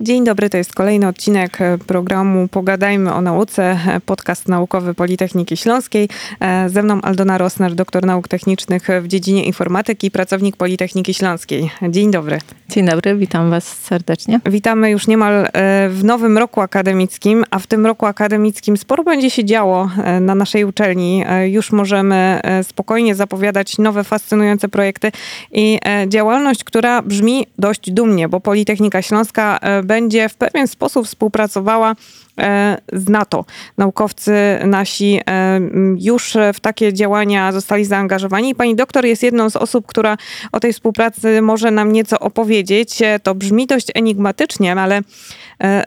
Dzień dobry, to jest kolejny odcinek e, programu Pogadajmy o nauce, e, podcast naukowy Politechniki Śląskiej. E, ze mną Aldona Rosner, doktor nauk technicznych w dziedzinie informatyki, pracownik Politechniki Śląskiej. Dzień dobry. Dzień dobry, witam Was serdecznie. Witamy już niemal w nowym roku akademickim, a w tym roku akademickim sporo będzie się działo na naszej uczelni. Już możemy spokojnie zapowiadać nowe, fascynujące projekty i działalność, która brzmi dość dumnie, bo Politechnika Śląska będzie w pewien sposób współpracowała e, z NATO. Naukowcy nasi e, już w takie działania zostali zaangażowani. Pani doktor jest jedną z osób, która o tej współpracy może nam nieco opowiedzieć. E, to brzmi dość enigmatycznie, ale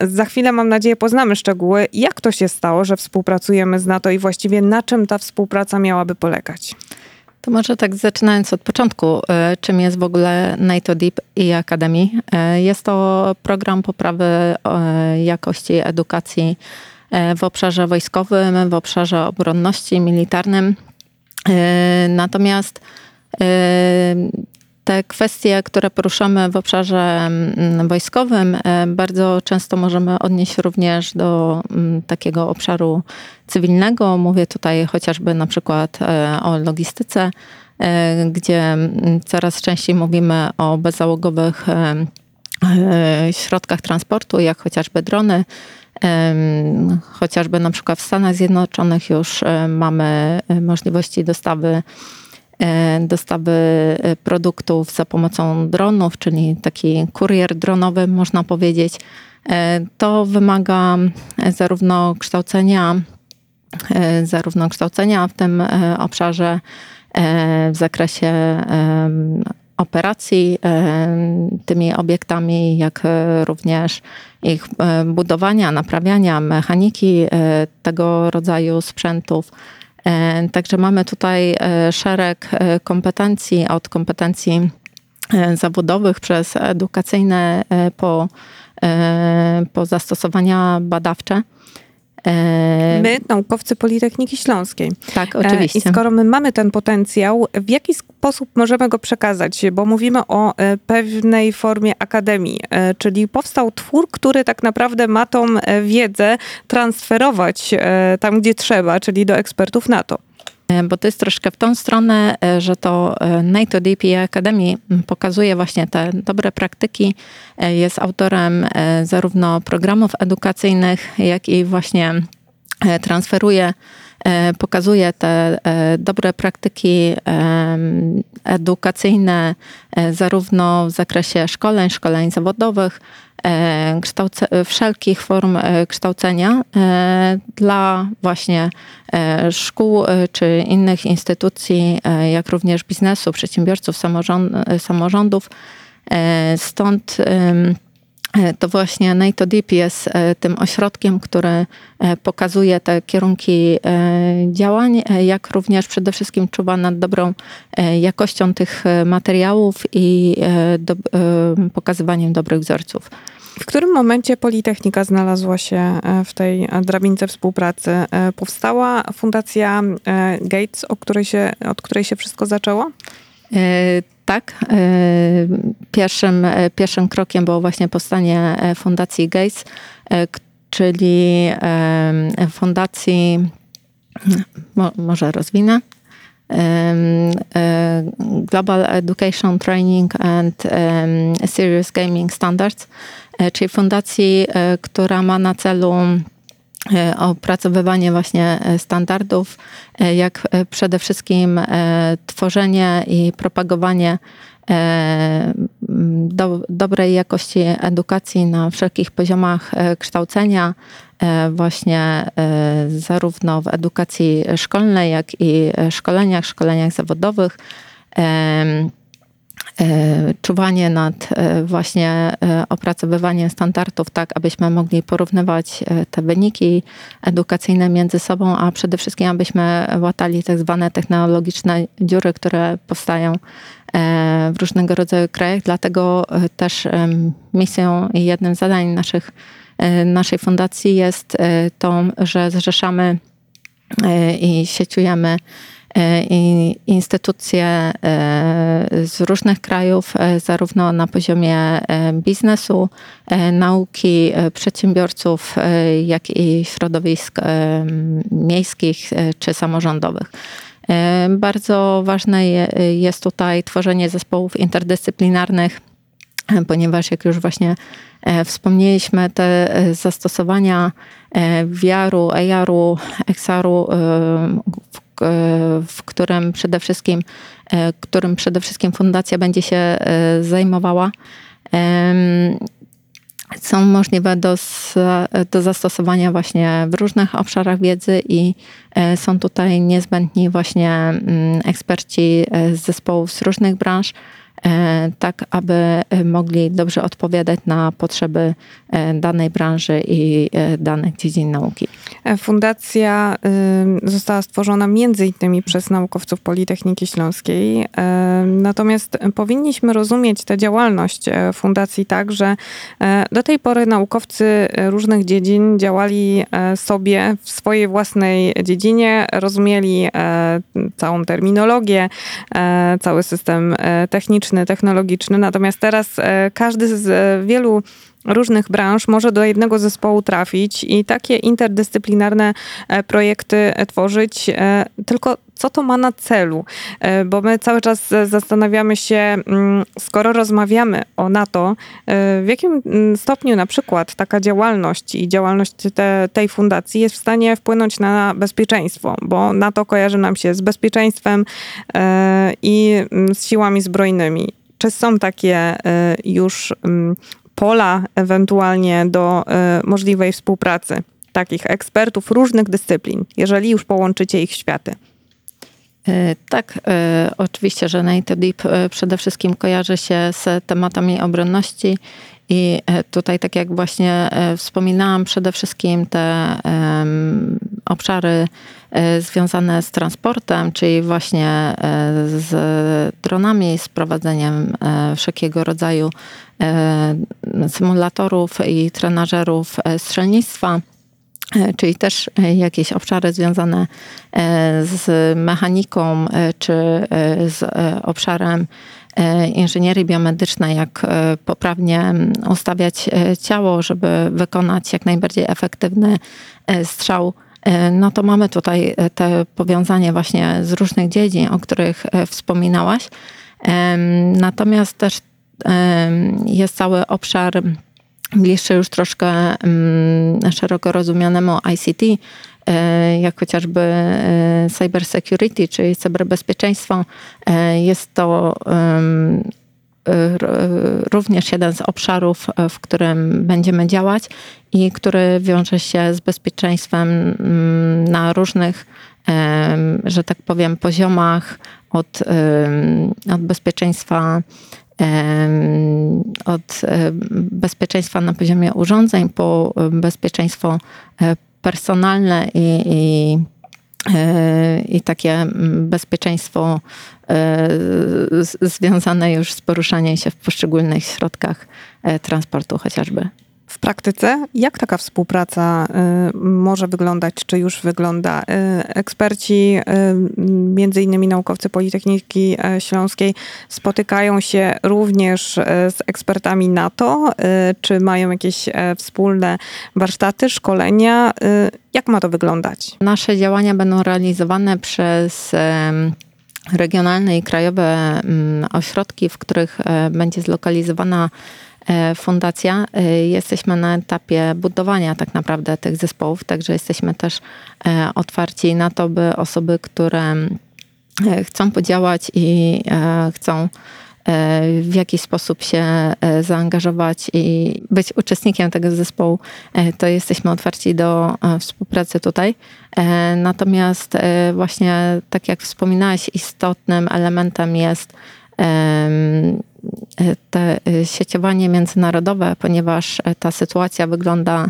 za chwilę mam nadzieję poznamy szczegóły. Jak to się stało, że współpracujemy z NATO i właściwie na czym ta współpraca miałaby polegać? To może tak zaczynając od początku, e, czym jest w ogóle NATO Deep i Academy? E, jest to program poprawy e, jakości edukacji w obszarze wojskowym, w obszarze obronności militarnym. Natomiast te kwestie, które poruszamy w obszarze mm, wojskowym, e, bardzo często możemy odnieść również do mm, takiego obszaru cywilnego. Mówię tutaj chociażby na przykład e, o logistyce, e, gdzie mm, coraz częściej mówimy o bezzałogowych środkach transportu, jak chociażby drony. Chociażby na przykład w Stanach Zjednoczonych już mamy możliwości dostawy dostawy e, produktów za pomocą dronów, czyli taki kurier dronowy, można powiedzieć. E, to wymaga zarówno kształcenia, zarówno kształcenia w tym obszarze w zakresie operacji tymi obiektami, jak również ich budowania, naprawiania, mechaniki tego rodzaju sprzętów. E, także mamy tutaj e, szereg e, kompetencji, od kompetencji zawodowych przez edukacyjne po, po zastosowania badawcze. My, naukowcy Politechniki Śląskiej. Tak, oczywiście. I skoro my mamy ten potencjał, w jaki sposób możemy go przekazać? Bo mówimy o pewnej formie akademii, czyli powstał twór, który tak naprawdę ma tą wiedzę transferować tam, gdzie trzeba, czyli do ekspertów NATO. Bo to jest troszkę w tą stronę, że to NATO DPA Academy pokazuje właśnie te dobre praktyki. Jest autorem zarówno programów edukacyjnych, jak i właśnie transferuje pokazuje te dobre praktyki edukacyjne, zarówno w zakresie szkoleń, szkoleń zawodowych, E, wszelkich form e, kształcenia e, dla właśnie szkół czy innych instytucji, jak również biznesu, przedsiębiorców, samorządów. Stąd to właśnie NATO Deep jest tym ośrodkiem, który pokazuje te kierunki działań, jak również przede wszystkim czuwa nad dobrą jakością tych materiałów i do, pokazywaniem dobrych wzorców. W którym momencie Politechnika znalazła się e, w tej drabince współpracy? E, powstała fundacja e, Gates, o której się, od której się wszystko zaczęło? Tak. Pierwszym, pierwszym krokiem było właśnie powstanie Fundacji Gates, czyli fundacji, może rozwinę, Global Education Training and Serious Gaming Standards, E, czyli fundacji, e, która ma na celu e, opracowywanie właśnie standardów, jak przede wszystkim tworzenie i propagowanie do, dobrej jakości edukacji na wszelkich poziomach kształcenia, właśnie zarówno w edukacji szkolnej, jak i szkoleniach, szkoleniach zawodowych. E, czuwanie nad e, właśnie e, opracowywaniem standardów, tak abyśmy mogli porównywać te wyniki edukacyjne między sobą, a przede wszystkim abyśmy łatali tak zwane technologiczne dziury, które powstają w różnego rodzaju krajach. Dlatego też misją i jednym z zadań naszych, naszej fundacji jest to, że zrzeszamy i sieciujemy instytucje z różnych krajów, zarówno na poziomie biznesu, nauki, przedsiębiorców, jak i środowisk miejskich czy samorządowych. Bardzo ważne jest tutaj tworzenie zespołów interdyscyplinarnych, ponieważ jak już właśnie e, wspomnieliśmy, te e, zastosowania e, VR-u, AR-u, XR-u, w którym przede wszystkim, którym przede wszystkim fundacja będzie się zajmowała, są możliwe do, do zastosowania właśnie w różnych obszarach wiedzy i są tutaj niezbędni właśnie mm, eksperci z zespołów z różnych branż, E, tak aby e, mogli dobrze odpowiadać na potrzeby e, danej branży i danych dziedzin nauki. Fundacja została stworzona między innymi przez naukowców Politechniki Śląskiej. Natomiast powinniśmy rozumieć tę działalność fundacji tak, że do tej pory naukowcy różnych dziedzin działali sobie w swojej własnej dziedzinie, rozumieli całą terminologię, cały system techniczny, technologiczny, natomiast teraz e, każdy z e, wielu różnych branż może do jednego zespołu trafić i takie interdyscyplinarne e, projekty tworzyć. Tylko co to ma na celu? Bo my cały czas zastanawiamy się, mm, skoro rozmawiamy o NATO, w jakim mm, stopniu na przykład taka działalność i działalność te, tej fundacji jest w stanie wpłynąć na bezpieczeństwo, bo NATO kojarzy nam się z bezpieczeństwem i mm, z siłami zbrojnymi. Czy są takie już pola ewentualnie do e, możliwej współpracy takich ekspertów różnych dyscyplin, jeżeli już połączycie ich światy? E, tak, e, oczywiście, że Deep przede wszystkim kojarzy się z tematami obronności i tutaj, tak jak właśnie wspominałam, przede wszystkim te obszary związane z transportem, czyli właśnie z dronami, z prowadzeniem wszelkiego rodzaju symulatorów i trenażerów e, strzelnictwa e, czyli też jakieś obszary związane z mechaniką czy z obszarem inżynierii biomedycznej, jak poprawnie ustawiać ciało, żeby wykonać jak najbardziej efektywny strzał. No to mamy tutaj te powiązanie właśnie z różnych dziedzin, o których wspominałaś. Natomiast też jest cały obszar bliższy już troszkę szeroko rozumianemu ICT, e, jak chociażby e, cyber security, czyli cyberbezpieczeństwo. E, jest to również jeden z obszarów, w którym będziemy działać i który wiąże się z bezpieczeństwem na różnych, że tak powiem, poziomach od, od bezpieczeństwa od bezpieczeństwa na poziomie urządzeń po bezpieczeństwo e, personalne i, i, e, i takie bezpieczeństwo e, związane już z poruszaniem się w poszczególnych środkach transportu chociażby w praktyce, jak taka współpraca y, może wyglądać, czy już wygląda? Y, eksperci, y, między innymi naukowcy Politechniki Śląskiej, spotykają się również z ekspertami NATO, czy mają jakieś wspólne warsztaty, szkolenia? Jak ma to wyglądać? Nasze działania będą realizowane przez regionalne i krajowe mm, ośrodki, w których będzie zlokalizowana fundacja, e, jesteśmy na etapie budowania tak naprawdę tych zespołów, także jesteśmy też e, otwarci na to, by osoby, które chcą podziałać i chcą w jakiś sposób się zaangażować i być uczestnikiem tego zespołu, to jesteśmy otwarci do współpracy tutaj. Natomiast właśnie tak jak wspominałaś, istotnym elementem jest te y, sieciowanie międzynarodowe, ponieważ e, ta sytuacja wygląda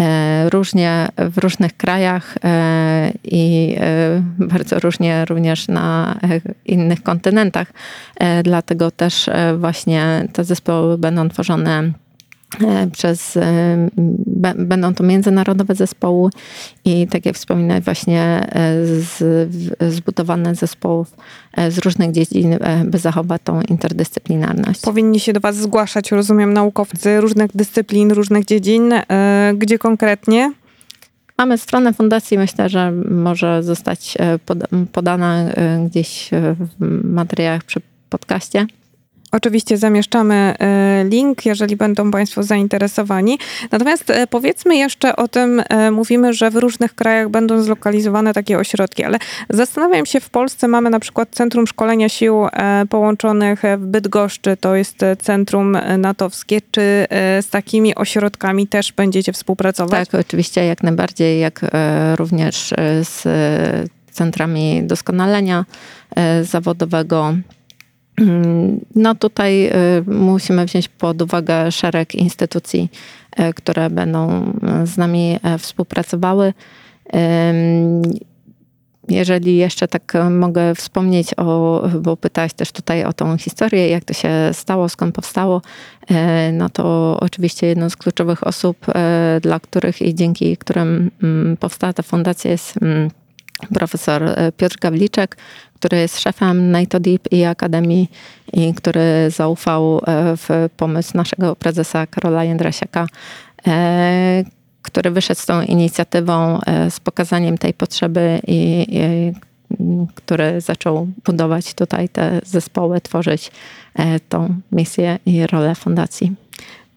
e, różnie w różnych krajach e, i bardzo różnie również na innych kontynentach. Dlatego też właśnie te zespoły będą tworzone przez, będą to międzynarodowe zespoły i tak jak wspominałem właśnie z, zbudowane zespołów z różnych dziedzin, by zachować tą interdyscyplinarność. Powinni się do Was zgłaszać, rozumiem, naukowcy różnych dyscyplin, różnych dziedzin. Gdzie konkretnie? Mamy stronę fundacji, myślę, że może zostać podana gdzieś w materiałach przy podcaście. Oczywiście zamieszczamy e, link, jeżeli będą Państwo zainteresowani. Natomiast e, powiedzmy jeszcze o tym, e, mówimy, że w różnych krajach będą zlokalizowane takie ośrodki, ale zastanawiam się, w Polsce mamy na przykład Centrum Szkolenia Sił Połączonych w Bydgoszczy, to jest Centrum Natowskie. Czy z takimi ośrodkami też będziecie współpracować? Tak, oczywiście, jak najbardziej, jak również z centrami doskonalenia zawodowego no tutaj y, musimy wziąć pod uwagę szereg instytucji, y, które będą y, z nami współpracowały. Jeżeli jeszcze tak mogę wspomnieć o, bo pytałeś też tutaj o tą historię, jak to się stało, skąd powstało, no to oczywiście jedną z kluczowych osób, dla których i dzięki którym mm, powstała ta fundacja jest mm, profesor Piotr Gawliczek, który jest szefem NATO Deep i Akademii i który zaufał e, w pomysł naszego prezesa Karola Jędrasiaka, e, który wyszedł z tą inicjatywą, e, z pokazaniem tej potrzeby i, i który zaczął budować tutaj te zespoły, tworzyć tą misję i rolę fundacji.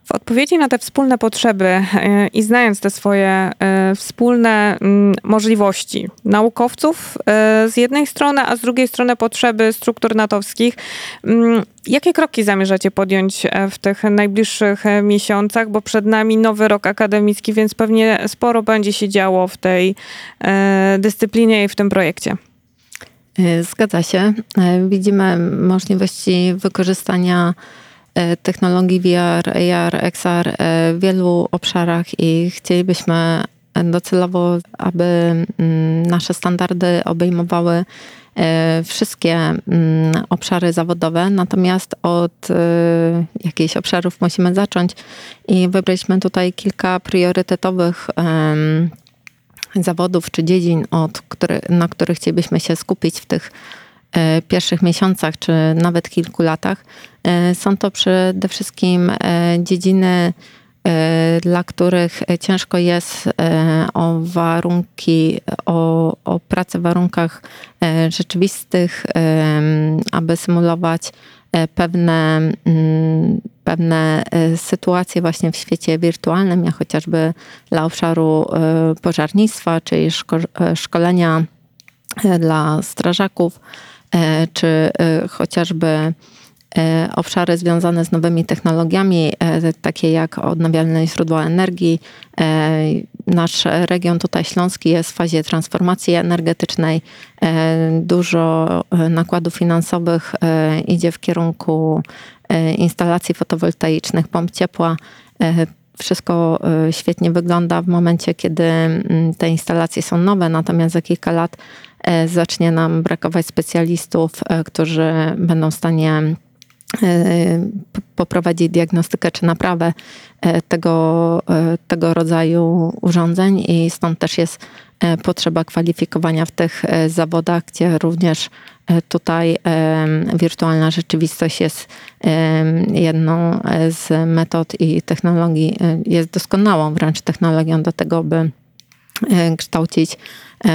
W odpowiedzi na te wspólne potrzeby e, i znając te swoje e, wspólne mm, możliwości naukowców e, z jednej strony, a z drugiej strony potrzeby struktur natowskich, mm, jakie kroki zamierzacie podjąć w tych najbliższych miesiącach? Bo przed nami nowy rok akademicki, więc pewnie sporo będzie się działo w tej dyscyplinie i w tym projekcie. Zgadza się. Widzimy możliwości wykorzystania technologii VR, AR, XR e, w wielu obszarach i chcielibyśmy docelowo, aby mm, nasze standardy obejmowały e, wszystkie mm, obszary zawodowe, natomiast od jakichś obszarów musimy zacząć i wybraliśmy tutaj kilka priorytetowych zawodów czy dziedzin, od który, na których chcielibyśmy się skupić w tych E, pierwszych miesiącach, czy nawet kilku latach. E, są to przede wszystkim e, dziedziny, dla których ciężko jest o warunki, o, o pracę w warunkach rzeczywistych, aby symulować pewne, mm, pewne sytuacje właśnie w świecie wirtualnym, jak chociażby dla obszaru pożarnictwa, czyli szkolenia dla strażaków E, czy e, chociażby e, obszary związane z nowymi technologiami, takie jak odnawialne źródła energii. Nasz region tutaj śląski jest w fazie transformacji energetycznej. Dużo nakładów finansowych idzie w kierunku instalacji fotowoltaicznych, pomp ciepła. Wszystko świetnie wygląda w momencie, kiedy mm, te instalacje są nowe, natomiast za kilka lat E, zacznie nam brakować specjalistów, e, którzy będą w stanie e, poprowadzić diagnostykę czy naprawę tego, tego rodzaju urządzeń i stąd też jest potrzeba kwalifikowania w tych zawodach, gdzie również tutaj wirtualna rzeczywistość jest jedną z metod i technologii, jest doskonałą wręcz technologią do tego, by kształcić E,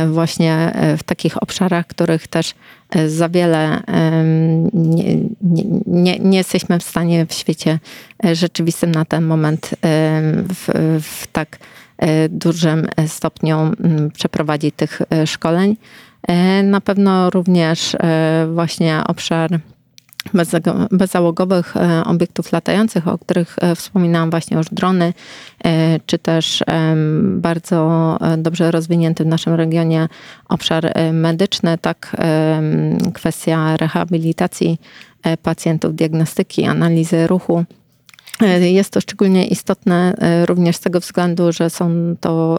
właśnie e, w takich obszarach, których też e, za wiele nie, nie, nie, jesteśmy w stanie w świecie rzeczywistym na ten moment w, w tak dużym stopniu przeprowadzić tych szkoleń. Na pewno również właśnie obszar bezzałogowych e, obiektów latających, o których e, wspominałam właśnie już drony, e, czy też bardzo dobrze rozwinięty w naszym regionie obszar medyczny, tak kwestia rehabilitacji pacjentów, diagnostyki, analizy ruchu. Jest to szczególnie istotne również z tego względu, że są to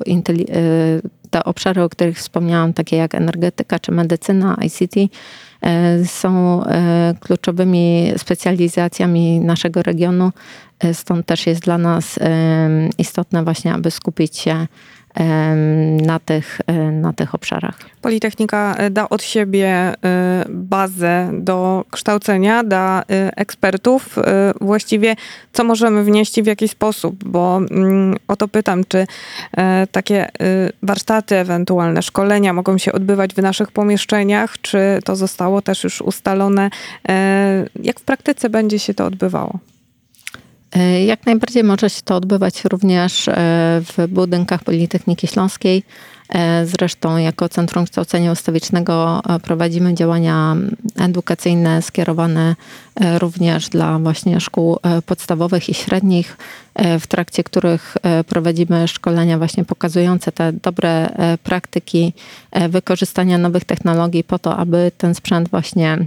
te obszary, o których wspomniałam, takie jak energetyka czy medycyna, ICT, są kluczowymi specjalizacjami naszego regionu. Stąd też jest dla nas istotne właśnie, aby skupić się na tych, e, na tych obszarach. Politechnika e, da od siebie e, bazę do kształcenia, da ekspertów. Właściwie co możemy wnieść i w jaki sposób? Bo mm, o to pytam, czy takie warsztaty, ewentualne szkolenia mogą się odbywać w naszych pomieszczeniach, czy to zostało też już ustalone? Jak w praktyce będzie się to odbywało? E, jak najbardziej może się to odbywać również e, w budynkach Politechniki Śląskiej. E, zresztą jako Centrum Kształcenia Ustawicznego prowadzimy działania edukacyjne skierowane również dla właśnie szkół podstawowych i średnich, w trakcie których prowadzimy szkolenia właśnie pokazujące te dobre praktyki wykorzystania nowych technologii po to, aby ten sprzęt właśnie,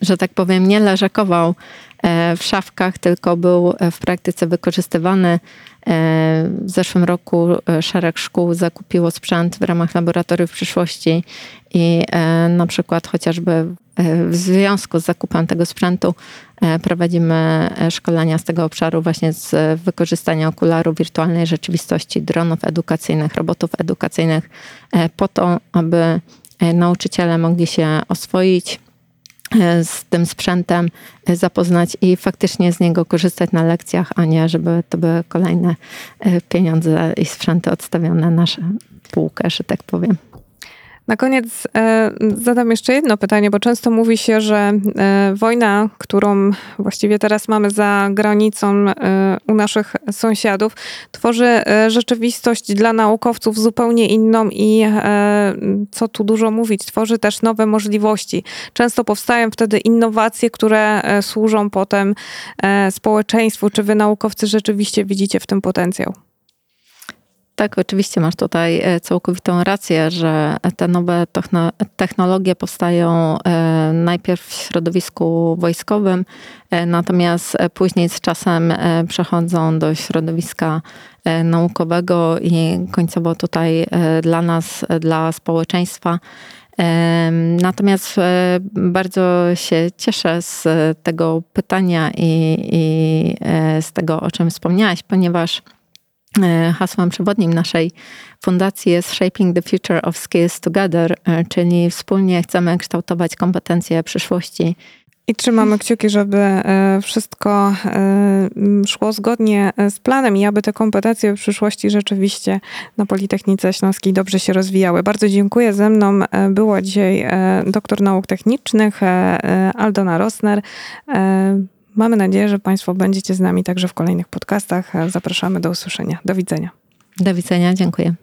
że tak powiem, nie leżakował E, w szafkach, tylko był w praktyce wykorzystywany. E, w zeszłym roku e, szereg szkół zakupiło sprzęt w ramach laboratoriów przyszłości i na przykład chociażby w związku z zakupem tego sprzętu prowadzimy szkolenia z tego obszaru właśnie z wykorzystania okularów wirtualnej rzeczywistości, dronów edukacyjnych, robotów edukacyjnych po to, aby nauczyciele mogli się oswoić E, z tym sprzętem e, zapoznać i faktycznie z niego korzystać na lekcjach, a nie żeby to były kolejne e, pieniądze i sprzęty odstawione na półkę, że tak powiem. Na koniec e, zadam jeszcze jedno pytanie, bo często mówi się, że e, wojna, którą właściwie teraz mamy za granicą e, u naszych sąsiadów, tworzy rzeczywistość dla naukowców zupełnie inną i co tu dużo mówić, tworzy też nowe możliwości. Często powstają wtedy innowacje, które służą potem społeczeństwu. Czy wy naukowcy rzeczywiście widzicie w tym potencjał? Tak, oczywiście masz tutaj e, całkowitą rację, że te nowe technologie powstają e, najpierw w środowisku wojskowym, e, natomiast później z czasem przechodzą do środowiska naukowego i końcowo tutaj dla nas, dla społeczeństwa. Natomiast bardzo się cieszę z tego pytania i, i z tego, o czym wspomniałaś, ponieważ hasłem przewodnim naszej fundacji jest Shaping the Future of Skills Together, e, czyli wspólnie chcemy kształtować kompetencje przyszłości. I trzymamy kciuki, żeby e, wszystko szło zgodnie z planem i aby te kompetencje w przyszłości rzeczywiście na Politechnice Śląskiej dobrze się rozwijały. Bardzo dziękuję. Ze mną była dzisiaj doktor nauk technicznych Aldona Rosner. Mamy nadzieję, że Państwo będziecie z nami także w kolejnych podcastach. Zapraszamy do usłyszenia. Do widzenia. Do widzenia, dziękuję.